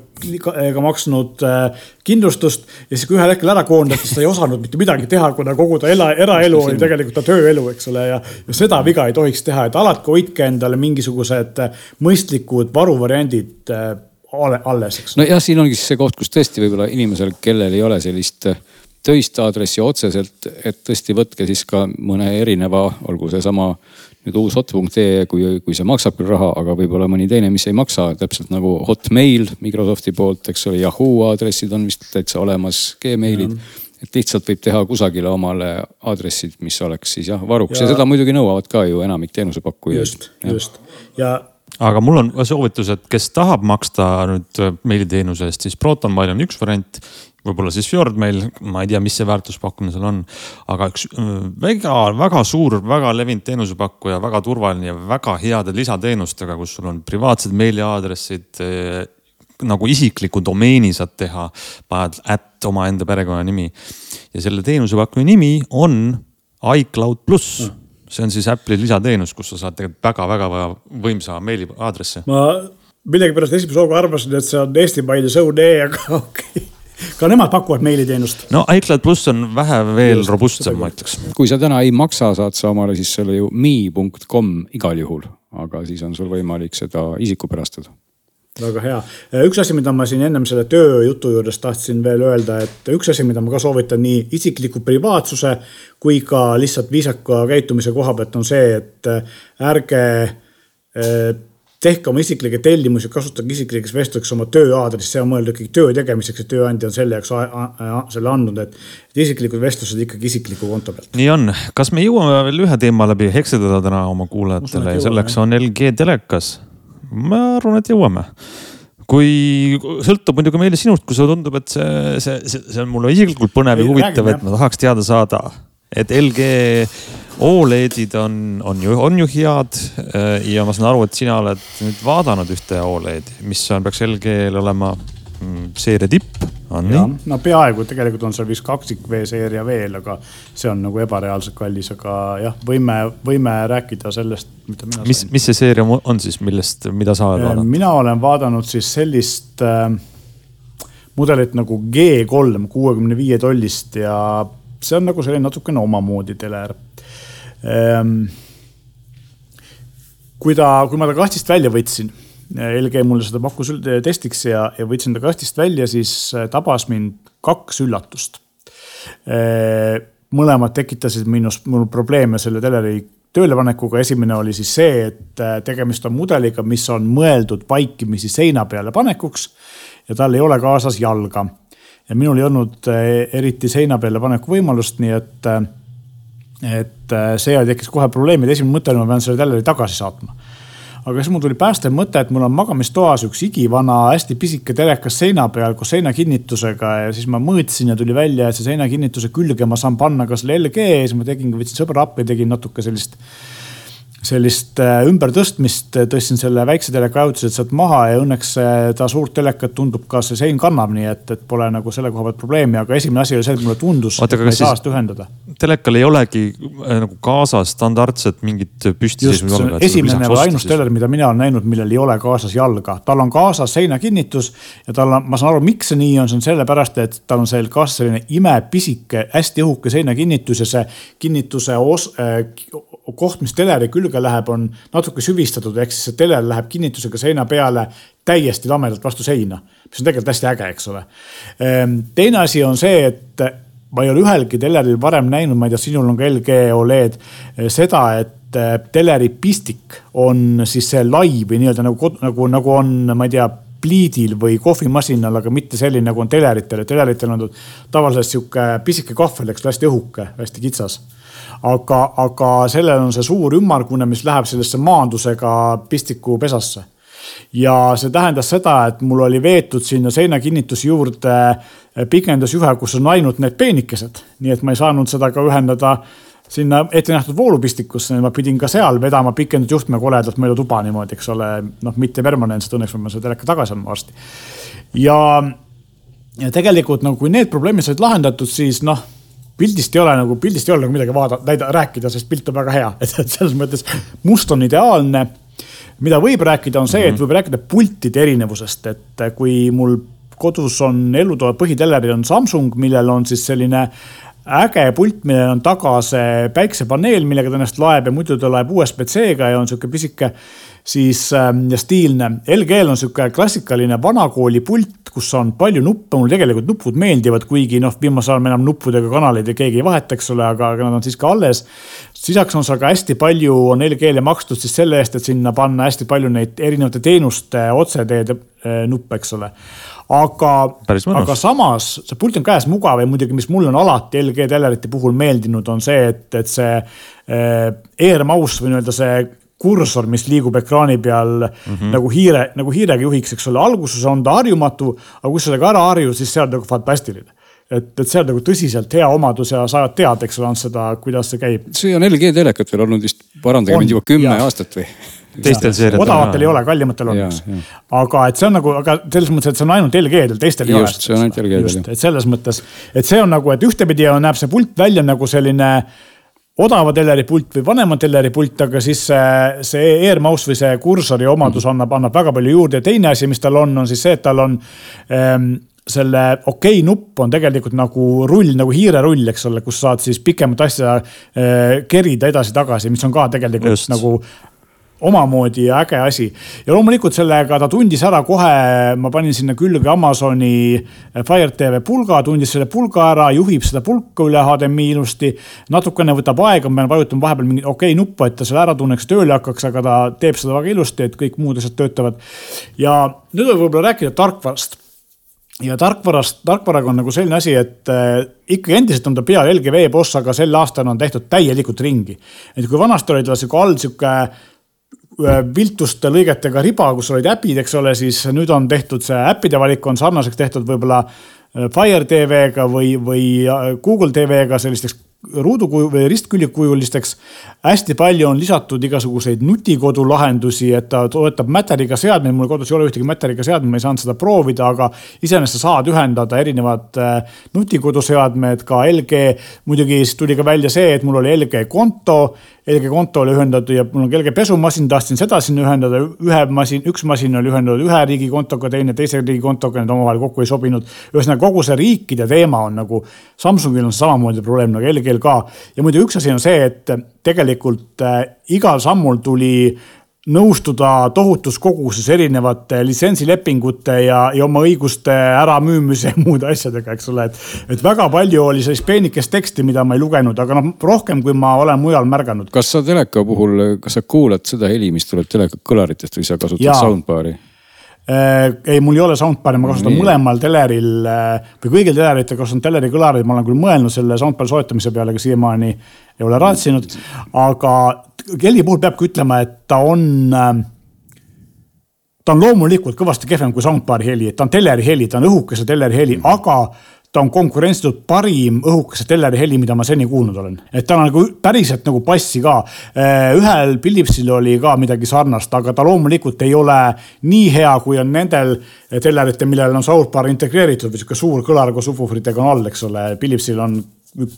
ega maksnud äh, kindlustust ja siis, kui ühel hetkel ära koondati, siis ta ei osanud mitte midagi teha, kuna kogu ta ela, eraelu oli tegelikult ta tööelu, eks ole, ja, ja seda viga ei tohiks teha, et alati hoidke endale mingisugused mõistlikud varuvariandid äh, alles, eks. nojah, siin ongi siis see koht, kus tõesti võib-olla inimesel, kellel ei ole sellist äh, töist aadressi otseselt, et tõesti võtke siis ka mõne erineva, olgu seesama nüüd uus hot.ee, kui, kui see maksab küll raha, aga võib-olla mõni teine, mis ei maksa, täpselt nagu Hotmail Microsofti poolt, eks ole, Yahoo aadressid on vist täitsa olemas, Gmailid. Et lihtsalt võib teha kusagile omale aadressid, mis oleks siis jah varuks. Ja, ja seda muidugi nõuavad ka ju enamik teenusepakkujaid. just, just. Ja aga mul on soovitus, et kes tahab maksta nüüd meiliteenuse eest, siis ProtonMail on üks variant võib-olla siis Fjordmail, ma ei tea, mis see väärtuspakkumine seal on. aga üks väga-väga suur, väga levinud teenusepakkuja, väga turvaline ja väga heade lisateenustega, kus sul on privaatsed meiliaadressid nagu isikliku domeeni saad teha, paned at omaenda perekonnanimi. ja selle teenusepakkuja nimi on iCloud pluss mm. See on siis Apple'i lisateenus, kus sa saad tegelikult väga-väga võimsa meiliaadressi. ma millegipärast esimese hooga arvasin, et see on Eesti mail ja Zone E, aga okei okay ka nemad pakuvad meiliteenust. no iCloud pluss on vähe veel robustsem, ma ütleks. kui sa täna ei maksa, saad sa omale siis selle ju me.com igal juhul, aga siis on sul võimalik seda isikupärastada väga hea, üks asi, mida ma siin ennem selle tööjutu juures tahtsin veel öelda, et üks asi, mida ma ka soovitan nii isikliku privaatsuse kui ka lihtsalt viisaka käitumise koha pealt on see, et ärge eh, tehke oma isiklikke tellimusi, kasutage isiklikeks vestluseks oma tööaadressi, see on mõeldud ikkagi töö tegemiseks ja tööandja on selle jaoks selle andnud, et. et isiklikud vestlused ikkagi isikliku konto pealt. nii on, kas me jõuame veel ühe teema läbi hekseldada täna oma kuulajatele ja selleks on LG telekas. Ma arvan, et jõuame. Kui sõltub muidugi meile sinust, kui sulle tundub, et see, see, see, see on mulle isiklikult põnev ja huvitav, et ma tahaks teada saada et LG Oledid on, on ju, on ju head ja ma saan aru, et sina oled nüüd vaadanud ühte Oledi, mis on, peaks LG-l olema mm, seeria tipp on nii? no peaaegu, tegelikult on seal vist kaksik V-seeria veel, aga see on nagu ebareaalselt kallis, aga jah, võime, võime rääkida sellest, mida mina mis, mis see seeria on siis, millest, mida sa oled vaadanud? mina olen vaadanud siis sellist äh, mudelit nagu G3 kuuekümne viie tollist ja see on nagu selline natukene omamoodi teler ähm,. kui ta, kui ma ta kastist välja võtsin LG mulle seda pakkus testiks ja, ja võtsin ta kastist välja, siis äh, tabas mind kaks üllatust. Äh, mõlemad tekitasid minus, mul probleeme selle teleri töölepanekuga. esimene oli siis see, et äh, tegemist on mudeliga, mis on mõeldud vaikimisi seina peale panekuks ja tal ei ole kaasas jalga. ja minul ei olnud eriti seina peale paneku võimalust, nii et, et see tekkis kohe probleemid. esimene mõte oli, ma pean selle teleri tagasi saatma aga siis mul tuli päästev mõte, et mul on magamistoas üks igivana hästi pisike telekas seina peal koos seinakinnitusega ja siis ma mõõtsin ja tuli välja, et see seinakinnituse külge ma saan panna ka selle LG ja siis ma tegingi, võtsin sõbra appi, tegin natuke sellist sellist äh, ümbertõstmist, äh, tõstsin selle väikse teleka ajutised sealt maha ja õnneks ta suurt telekat tundub ka see sein kannab, nii et, et pole nagu selle koha pealt probleemi, aga esimene asi oli see, et mulle tundus, et ma ei saa seda ühendada. telekal ei olegi äh, nagu kaasas standardset mingit püstiseisvu jalga? esimene või ainus teler, mida mina olen näinud, millel ei ole kaasas jalga, tal on kaasas seinakinnitus ja tal on, ma saan aru, miks see nii on, see on sellepärast, et tal on seal kaasas selline imepisike, hästi õhuke seinakinnitus ja see kinnituse os, äh, koht, mis teleri külge läheb, on natuke süvistatud, ehk siis see teler läheb kinnitusega seina peale täiesti lamedalt vastu seina, mis on tegelikult hästi äge, eks ole. Ehm, teine asi on see, et ma ei ole ühelgi teleril varem näinud, ma ei tea, sinul on ka LG Oled, eh, seda, et eh, teleri pistik on siis see lai või nii-öelda nagu, nagu, nagu on, ma ei tea pliidil või kohvimasinal, aga mitte selline nagu on teleritel, teleritel on tavaliselt sihuke pisike kahvel, eks hästi õhuke, hästi kitsas. Aga, aga sellel on see suur ümmargune, mis läheb sellesse maandusega pistikupesasse. ja see tähendas seda, et mul oli veetud sinna seinakinnituse juurde pikendusjuhe, kus on ainult need peenikesed, nii et ma ei saanud seda ka ühendada sinna ette nähtud voolupistikusse, ma pidin ka seal vedama pikendusjuhtme koledalt mööda tuba niimoodi, eks ole, noh, mitte permanentselt, õnneks ma pean selle teleka tagasi andma varsti. ja, ja tegelikult nagu, kui need probleemid said lahendatud, siis noh pildist ei ole nagu, pildist ei ole nagu midagi vaadata, näida, rääkida, sest pilt on väga hea, et selles mõttes must on ideaalne. mida võib rääkida, on see, et mhm. võib rääkida pultide erinevusest, et kui mul kodus on elutoa põhiteleril on Samsung, millel on siis selline äge pult, millel on taga see päiksepaneel, millega ta ennast laeb ja muidu ta laeb USB-C-ga ja on sihuke pisike siis ähm, ja stiilne. LG-l on sihuke klassikaline vanakooli pult, kus on palju nuppe, mulle tegelikult nupud meeldivad, kuigi noh, viimasel ajal me enam nuppudega kanaleid ja keegi ei vaheta, eks ole, aga, aga nad on siiski alles. lisaks on seal ka hästi palju, on LG-le makstud siis selle eest, et sinna panna hästi palju neid erinevate teenuste otseteede äh, nuppe, eks ole aga, aga samas see pult on käes mugav ja muidugi, mis mulle on alati LG telerite puhul meeldinud, on see, et, et see äh, Air mouse või nii-öelda see kursor, mis liigub ekraani peal mm -hmm. nagu hiire, nagu hiirega juhiks, eks ole, alguses on ta harjumatu, aga kui sa sellega ära harjud, siis see on nagu fantastiline et, et see on nagu tõsiselt hea omadus ja sa tead, eks ole, seda, kuidas see käib. see on LG telekat veel olnud vist, parandage mind juba kümme aastat või? teistel seeriatel. odavatel ei ole, kallimatel on. aga et see on nagu, aga selles mõttes, et see on ainult LG-del, teistel ei ole. just, see on ainult LG-del. et selles mõttes, et see on nagu, et ühtepidi näeb see pult välja nagu selline odava teleri pult või vanema teleri pult, aga siis see, see Air mouse või see kursori omadus annab, annab väga palju juurde ja teine asi, mis tal on, on siis see, et tal on ähm, selle okei okay nupp on tegelikult nagu rull, nagu hiirerull, eks ole, kus saad siis pikemat asja äh, kerida edasi-tagasi, mis on ka tegelikult Just. nagu omamoodi äge asi. ja loomulikult sellega ta tundis ära kohe, ma panin sinna külge Amazoni Fire TV pulga, tundis selle pulga ära, juhib seda pulka üle HDMI ilusti. natukene võtab aega, ma pean vajutama vahepeal mingit okei okay nuppu, et ta selle ära tunneks, tööle hakkaks, aga ta teeb seda väga ilusti, et kõik muud asjad töötavad. ja nüüd võib-olla rääkida tarkvarast ja tarkvarast, tarkvaraga on nagu selline asi, et äh, ikkagi endiselt on ta peal LGV boss, aga sel aastal on tehtud täielikult ringi. et kui vanasti oli tal sihuke all sihuke viltuste lõigetega riba, kus olid äpid, eks ole, siis nüüd on tehtud see äppide valik on sarnaseks tehtud võib-olla äh, Fire TV-ga või, või äh, Google TV-ga sellisteks ruudukuju või ristkülgkujulisteks. hästi palju on lisatud igasuguseid nutikodu lahendusi, et ta toetab Mäteriga seadmeid, mul kodus ei ole ühtegi Mäteriga seadmet, ma ei saanud seda proovida, aga iseenesest sa saad ühendada erinevad äh, nutikoduseadmed, ka LG. muidugi siis tuli ka välja see, et mul oli LG konto LG konto oli ühendatud ja mul on LG pesumasin, tahtsin seda sinna ühendada, ühe masin, üks masin oli ühendatud ühe riigi kontoga, teine teise riigi kontoga, need omavahel kokku ei sobinud. ühesõnaga kogu see riikide teema on nagu, Samsungil on samamoodi probleem nagu LG-l ka. ja muidu üks asi on see, et tegelikult äh, igal sammul tuli nõustuda tohutus koguses erinevate litsentsilepingute ja, ja oma õiguste äramüümise ja muude asjadega, eks ole, et. et väga palju oli sellist peenikest teksti, mida ma ei lugenud, aga noh, rohkem kui ma olen mujal märganud. kas sa teleka puhul, kas sa kuulad seda heli, mis tuleb teleka kõlaritest või sa kasutad ja. soundbar'i? Äh, ei, mul ei ole soundbar'i, ma kasutan Nii. mõlemal teleril äh, või kõigil teleritel kasutan teleri kõlareid, ma olen küll mõelnud selle soundbar'i soetamise peale, aga siiamaani ei ole raatsinud. aga heli puhul peabki ütlema, et ta on äh, ta on loomulikult kõvasti kehvem kui soundbar'i heli, et ta on teleri heli, ta on õhukese teleri heli, aga ta on konkurentsitult parim õhukese telleri heli, mida ma seni kuulnud olen. et tal on nagu päriselt nagu bassi ka. Äh, ühel Philipsil oli ka midagi sarnast, aga ta loomulikult ei ole nii hea, kui on nendel telleritel, millel on soundbar integreeritud või sihuke suur kõlar koos subwooferitega on all, eks ole. Philipsil on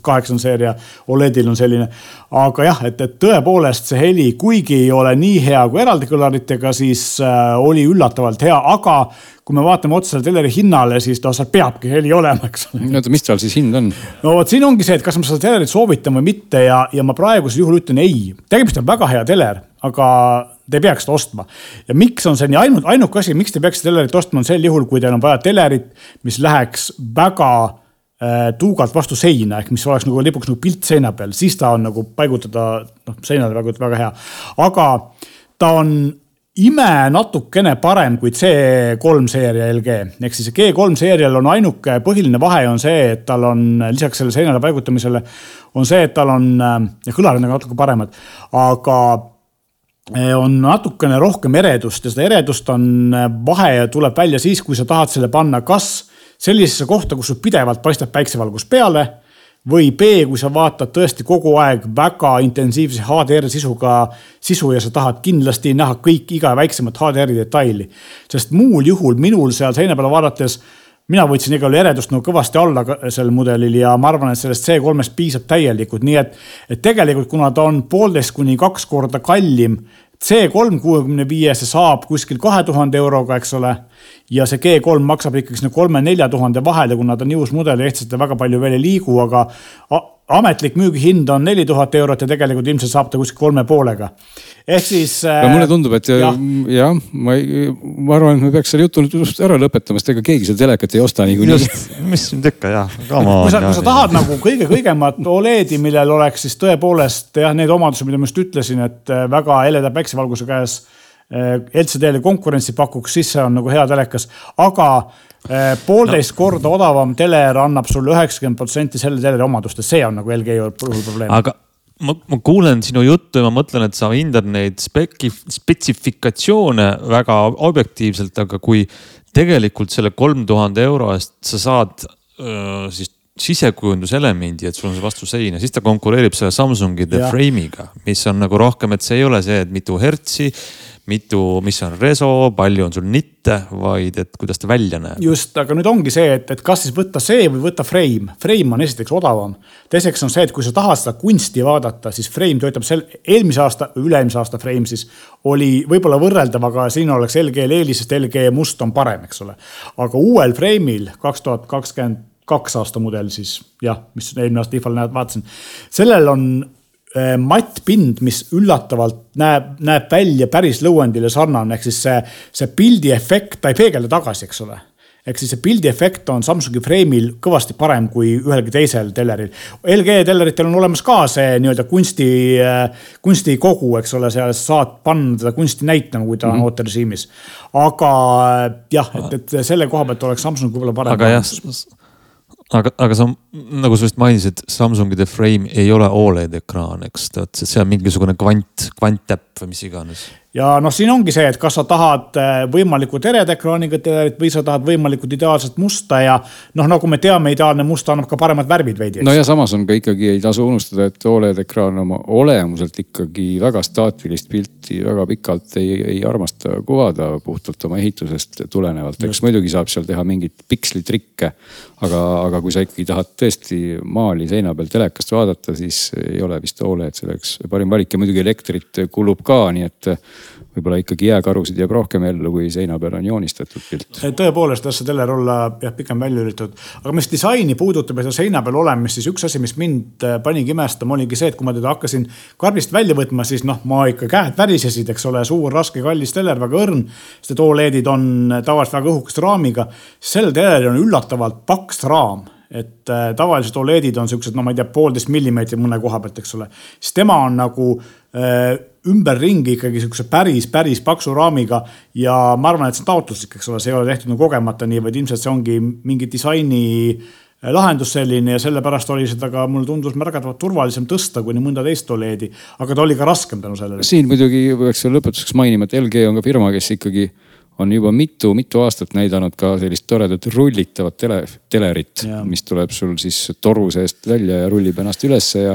kaheksanda seeria Oledil on selline. aga jah, et, et tõepoolest see heli, kuigi ei ole nii hea kui eraldi kõlaritega, siis äh, oli üllatavalt hea, aga kui me vaatame otsa teleri hinnale, siis no seal peabki heli olema, eks ole. oota, mis tal siis hind on? no vot siin ongi see, et kas ma seda telerit soovitan või mitte ja, ja ma praegusel juhul ütlen ei. tegemist on väga hea teler, aga te ei peaks seda ostma. ja miks on see nii, ainult, ainuke asi, miks te peaksite telerit ostma, on sel juhul, kui teil on vaja telerit, mis läheks väga tuugalt vastu seina, ehk mis oleks nagu lipuks nagu pilt seina peal, siis ta on nagu paigutada, noh, seinale paigutada väga hea. aga ta on ime natukene parem kui C3 seeria LG, ehk siis G3 seerial on ainuke põhiline vahe on see, et tal on lisaks sellele seinale paigutamisele on see, et tal on äh, kõlarid on natuke paremad, aga äh, on natukene rohkem eredust ja seda eredust on vahe tuleb välja siis, kui sa tahad selle panna kas sellisesse kohta, kus sul pidevalt paistab päiksevalgus peale. või B, kui sa vaatad tõesti kogu aeg väga intensiivse HDR sisuga sisu ja sa tahad kindlasti näha kõik iga väiksemat HDR-i detaili. sest muul juhul minul seal seina peale vaadates mina võtsin igal juhul eredust nagu kõvasti alla sel mudelil ja ma arvan, et sellest C3-st piisab täielikult, nii et, et tegelikult kuna ta on poolteist kuni kaks korda kallim C3 kuuekümne viiese saab kuskil kahe tuhande euroga, eks ole. Ja see G3 maksab ikkagi sinna kolme-nelja tuhande vahele, kuna ta on nii uus mudel ja ehtiliselt ta väga palju veel ei liigu, aga ametlik müügihind on neli tuhat eurot ja tegelikult ilmselt saab ta kuskil kolme poolega. ehk siis äh,. mulle tundub, et jah ja,, ma, ma arvan, et me peaks selle jutu nüüd just ära lõpetama, sest ega keegi seda telekat ei osta niikuinii. mis nüüd ikka jah. kui sa, kui sa tahad nagu kõige-kõigemat Oledi, millel oleks siis tõepoolest jah, need omadused, mida ma just ütlesin, et äh, väga heleda päiksevalguse käes äh, LCD-le konkurentsi pakuks, siis see on nagu hea telekas, aga Eh, poolteist no. korda odavam teler annab sulle üheksakümmend protsenti selle teleri omadustest, see on nagu LG puhul probleem. aga ma, ma kuulen sinu juttu ja ma mõtlen, et sa hindad neid speki, spetsifikatsioone väga objektiivselt, aga kui tegelikult selle kolm tuhande euro eest sa saad öö, siis sisekujunduselemendi, et sul on see vastu seina, siis ta konkureerib selle Samsungi The Frame'iga, mis on nagu rohkem, et see ei ole see, et mitu hertsi mitu, mis on reso, palju on sul nitte, vaid et kuidas ta välja näeb. just, aga nüüd ongi see, et, et kas siis võtta see või võtta frame. Frame on esiteks odavam. teiseks on see, et kui sa tahad seda kunsti vaadata, siis frame töötab sel, eelmise aasta, üle-eelmise aasta frame siis oli võib-olla võrreldav, aga siin oleks LG-l eelis, sest LG must on parem, eks ole. aga uuel frame'il kaks tuhat kakskümmend kaks aasta mudel siis jah, mis eelmine aasta IFA-l näed, vaatasin. sellel on Äh, mattpind, mis üllatavalt näeb, näeb välja päris lõuendile sarnane, ehk siis see, see pildi efekt, ta ei peegelda tagasi, eks ole ehk siis see pildi efekt on Samsungi Frame'il kõvasti parem kui ühelgi teisel telleril. LG telleritel on olemas ka see nii-öelda kunsti, äh, kunstikogu, eks ole, seal saad panna teda kunsti näitama, kui ta on mm -hmm. ooterežiimis. aga äh, jah, et, et selle koha pealt oleks Samsung võib-olla parem. aga jah aga, aga sa nagu sa vist mainisid, Samsungide Frame ei ole Oled ekraan, eks, et see on mingisugune kvant, kvanttäpp või mis iganes ja noh, siin ongi see, et kas sa tahad äh, võimalikult eredekraaniga telerit või sa tahad võimalikult ideaalset musta ja noh, nagu me teame, ideaalne must annab ka paremad värvid veidi. no ja samas on ka ikkagi ei tasu unustada, et Oled ekraan oma olemuselt ikkagi väga staatilist pilti väga pikalt ei, ei armasta kuvada puhtalt oma ehitusest tulenevalt, eks muidugi saab seal teha mingeid pikslitrikke. aga, aga kui sa ikkagi tahad tõesti maali seina peal telekast vaadata, siis ei ole vist Oled selleks parim valik ja muidugi elektrit kulub ka, nii et võib-olla ikkagi jääkarusid jääb rohkem ellu, kui seina peal on joonistatud pilt. tõepoolest las see teler olla jah, pikem välja lülitatud, aga mis disaini puudutab ja seda seina peal olemist, siis üks asi, mis mind äh, panigi imestama, oligi see, et kui ma teda hakkasin karbist välja võtma, siis noh, ma ikka käed värisesid, eks ole, suur, raske, kallis teler, väga õrn. sest et Oledid on tavaliselt väga õhukese raamiga. sel teleril on üllatavalt paks raam et äh, tavaliselt Oledid on siuksed, no ma ei tea, poolteist millimeetrit mõne koha pealt, eks ole. siis tema on nagu äh, ümberringi ikkagi sihukese päris, päris paksu raamiga. ja ma arvan, et see on taotluslik, eks ole, see ei ole tehtud nagu kogemata nii, vaid ilmselt see ongi mingi disaini äh, lahendus selline ja sellepärast oli seda ka, mulle tundus märgatavalt turvalisem tõsta kuni mõnda teist tualeedi. aga ta oli ka raskem tänu sellele. siin muidugi peaks veel lõpetuseks mainima, et LG on ka firma, kes ikkagi on juba mitu-mitu aastat näidanud ka sellist toredat rullitavat tele, telerit, mis tuleb sul siis toru seest välja ja rullib ennast ülesse ja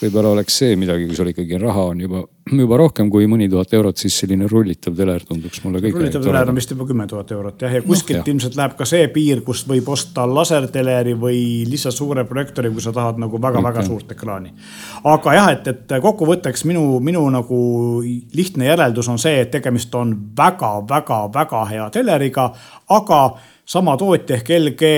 võib-olla oleks see midagi, kui sul ikkagi raha on juba, juba rohkem kui mõni tuhat eurot, siis selline rullitav teler tunduks mulle kõige. rullitav teler on vist juba kümme tuhat eurot jah, ja kuskilt no, ilmselt läheb ka see piir, kust võib osta laserteleri või lihtsalt suure projektoori, kui sa tahad nagu väga-väga suurt ekraani. aga jah, et, et kokkuvõtteks minu, minu nagu lihtne järeldus on see, et tegemist on väga-väga-väga hea teleriga, aga sama tootja ehk LG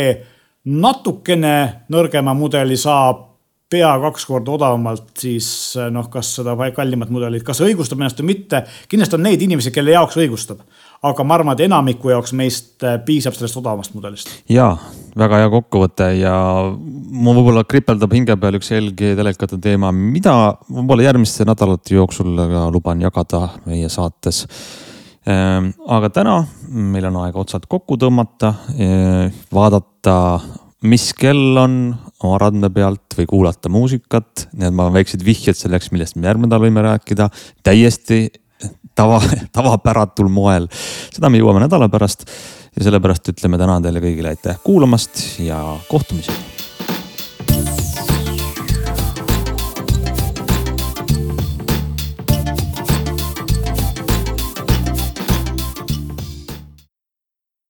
natukene nõrgema mudeli saab pea kaks korda odavamalt, siis eh, noh, kas seda kallimat mudelit, kas õigustab ennast või mitte. kindlasti on neid inimesi, kelle jaoks õigustab, aga ma arvan, et enamiku jaoks meist eh, piisab sellest odavamast mudelist. ja väga hea kokkuvõte ja mul võib-olla kripeldab hinge peal üks LG telekate teema, mida võib-olla järgmiste nädalate jooksul ka luban jagada meie saates ehm, aga täna meil on aega otsad kokku tõmmata, eh, vaadata mis kell on oma randme pealt või kuulata muusikat, need on väiksed vihjed selleks, millest me järgmine nädal võime rääkida. täiesti tava, tavapäratul moel. seda me jõuame nädala pärast ja sellepärast ütleme täna teile kõigile aitäh kuulamast ja kohtumiseni